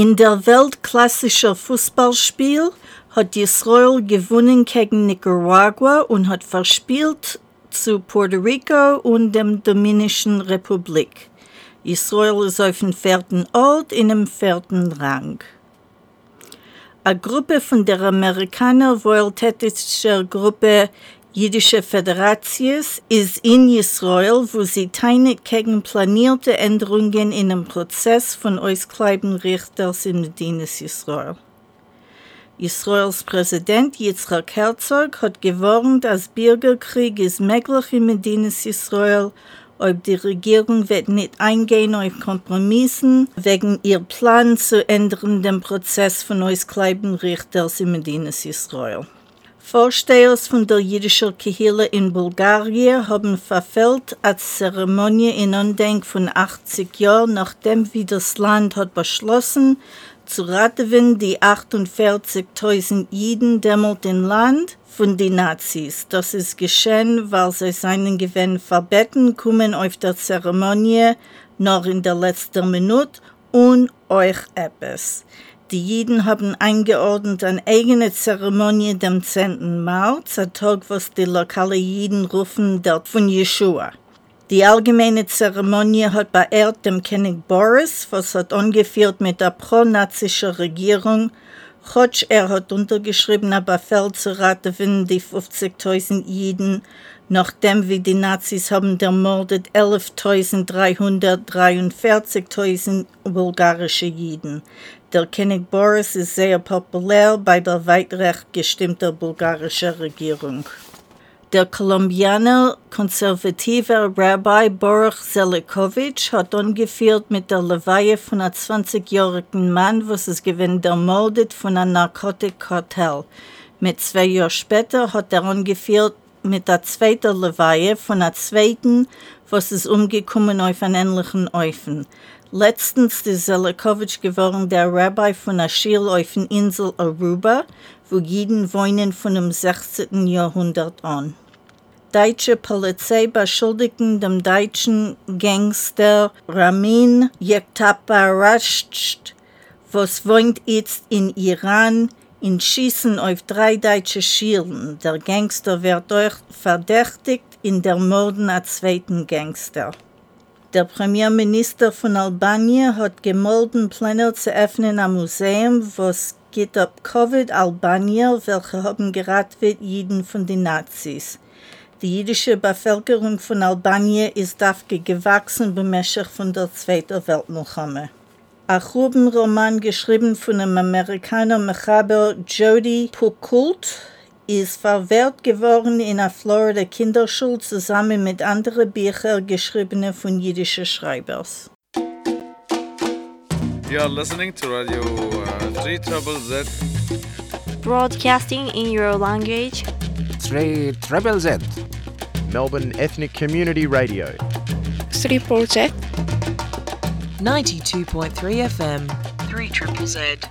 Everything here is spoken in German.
In der weltklassischer Fußballspiel hat Israel gewonnen gegen Nicaragua und hat verspielt zu Puerto Rico und dem Dominischen Republik. Israel ist auf dem vierten Ort in dem vierten Rang. Eine Gruppe von der Amerikaner wohltätigen Gruppe Jüdische Föderations ist in Israel, wo sie teilt gegen planierte Änderungen in dem Prozess von Auskleiden Richters in Medinas Israel. Israels Präsident Yitzhak Herzog hat gewarnt, dass Bürgerkrieg ist möglich in Medinas Israel, ob die Regierung wird nicht eingehen auf Kompromissen wegen ihr Plan zu ändern den Prozess von Auskleiden Richters in Medinas Israel. Vorstehers von der jüdischen Kehille in Bulgarien haben verfehlt als Zeremonie in Andenk von 80 Jahren, nachdem wie das Land hat beschlossen, zu raten die 48.000 Jiden dämmelt im Land von den Nazis. Das ist geschehen, weil sie seinen Gewinn verbeten kommen auf der Zeremonie noch in der letzten Minute und euch etwas. Die Jiden haben eingeordnet eine eigene Zeremonie dem 10. März, ein Tag, was die lokalen Jiden rufen, dort von Yeshua. Die allgemeine Zeremonie hat beehrt dem König Boris, was hat angeführt mit der pro-nazischen Regierung. Chotsch, er hat untergeschrieben, aber Befehl zu raten, die 50.000 Jiden, nachdem wie die Nazis haben ermordet 11.343.000 bulgarische Jiden. Der König Boris ist sehr populär bei der weitrecht gestimmten bulgarischen Regierung. Der Kolumbianer konservative Rabbi Boruch Zelikovic hat angeführt mit der Leweihe von einem 20-jährigen Mann, was es gewinnt ermordet von einem Narkotikkartell. Mit zwei Jahren später hat er angeführt mit der zweiten Leweihe von einer zweiten, was es umgekommen auf einen ähnlichen Eufen. Letztens ist Zelikovic geworden der Rabbi von Schule auf der Insel Aruba, wo Jiden wohnen von dem 16. Jahrhundert an. Deutsche Polizei beschuldigten dem deutschen Gangster Ramin Yektaparasht, was wohnt jetzt in Iran, in Schießen auf drei deutsche Schielen. Der Gangster wird euch verdächtigt in der Morden als zweiten Gangster. Der Premierminister von Albanien hat gemolden, Pläne zu öffnen am Museum, was geht ab Covid Albanier, welche haben gerade wird Jiden von den Nazis. Die jüdische Bevölkerung von Albanien ist dafür gewachsen bemäßig von der Zweiten Weltmilchome. Ein Roman geschrieben von dem Amerikaner Mechaber Jody Pukult ist verwehrt geworden in einer Florida Kinderschule zusammen mit anderen Büchern geschriebene von jüdischen Schreibers. You are listening to Radio uh, 3 Trouble Z. Broadcasting in your language. 3 Treble Z. Melbourne Ethnic Community Radio. 3 Project. 92.3 FM. 3 Triple Z.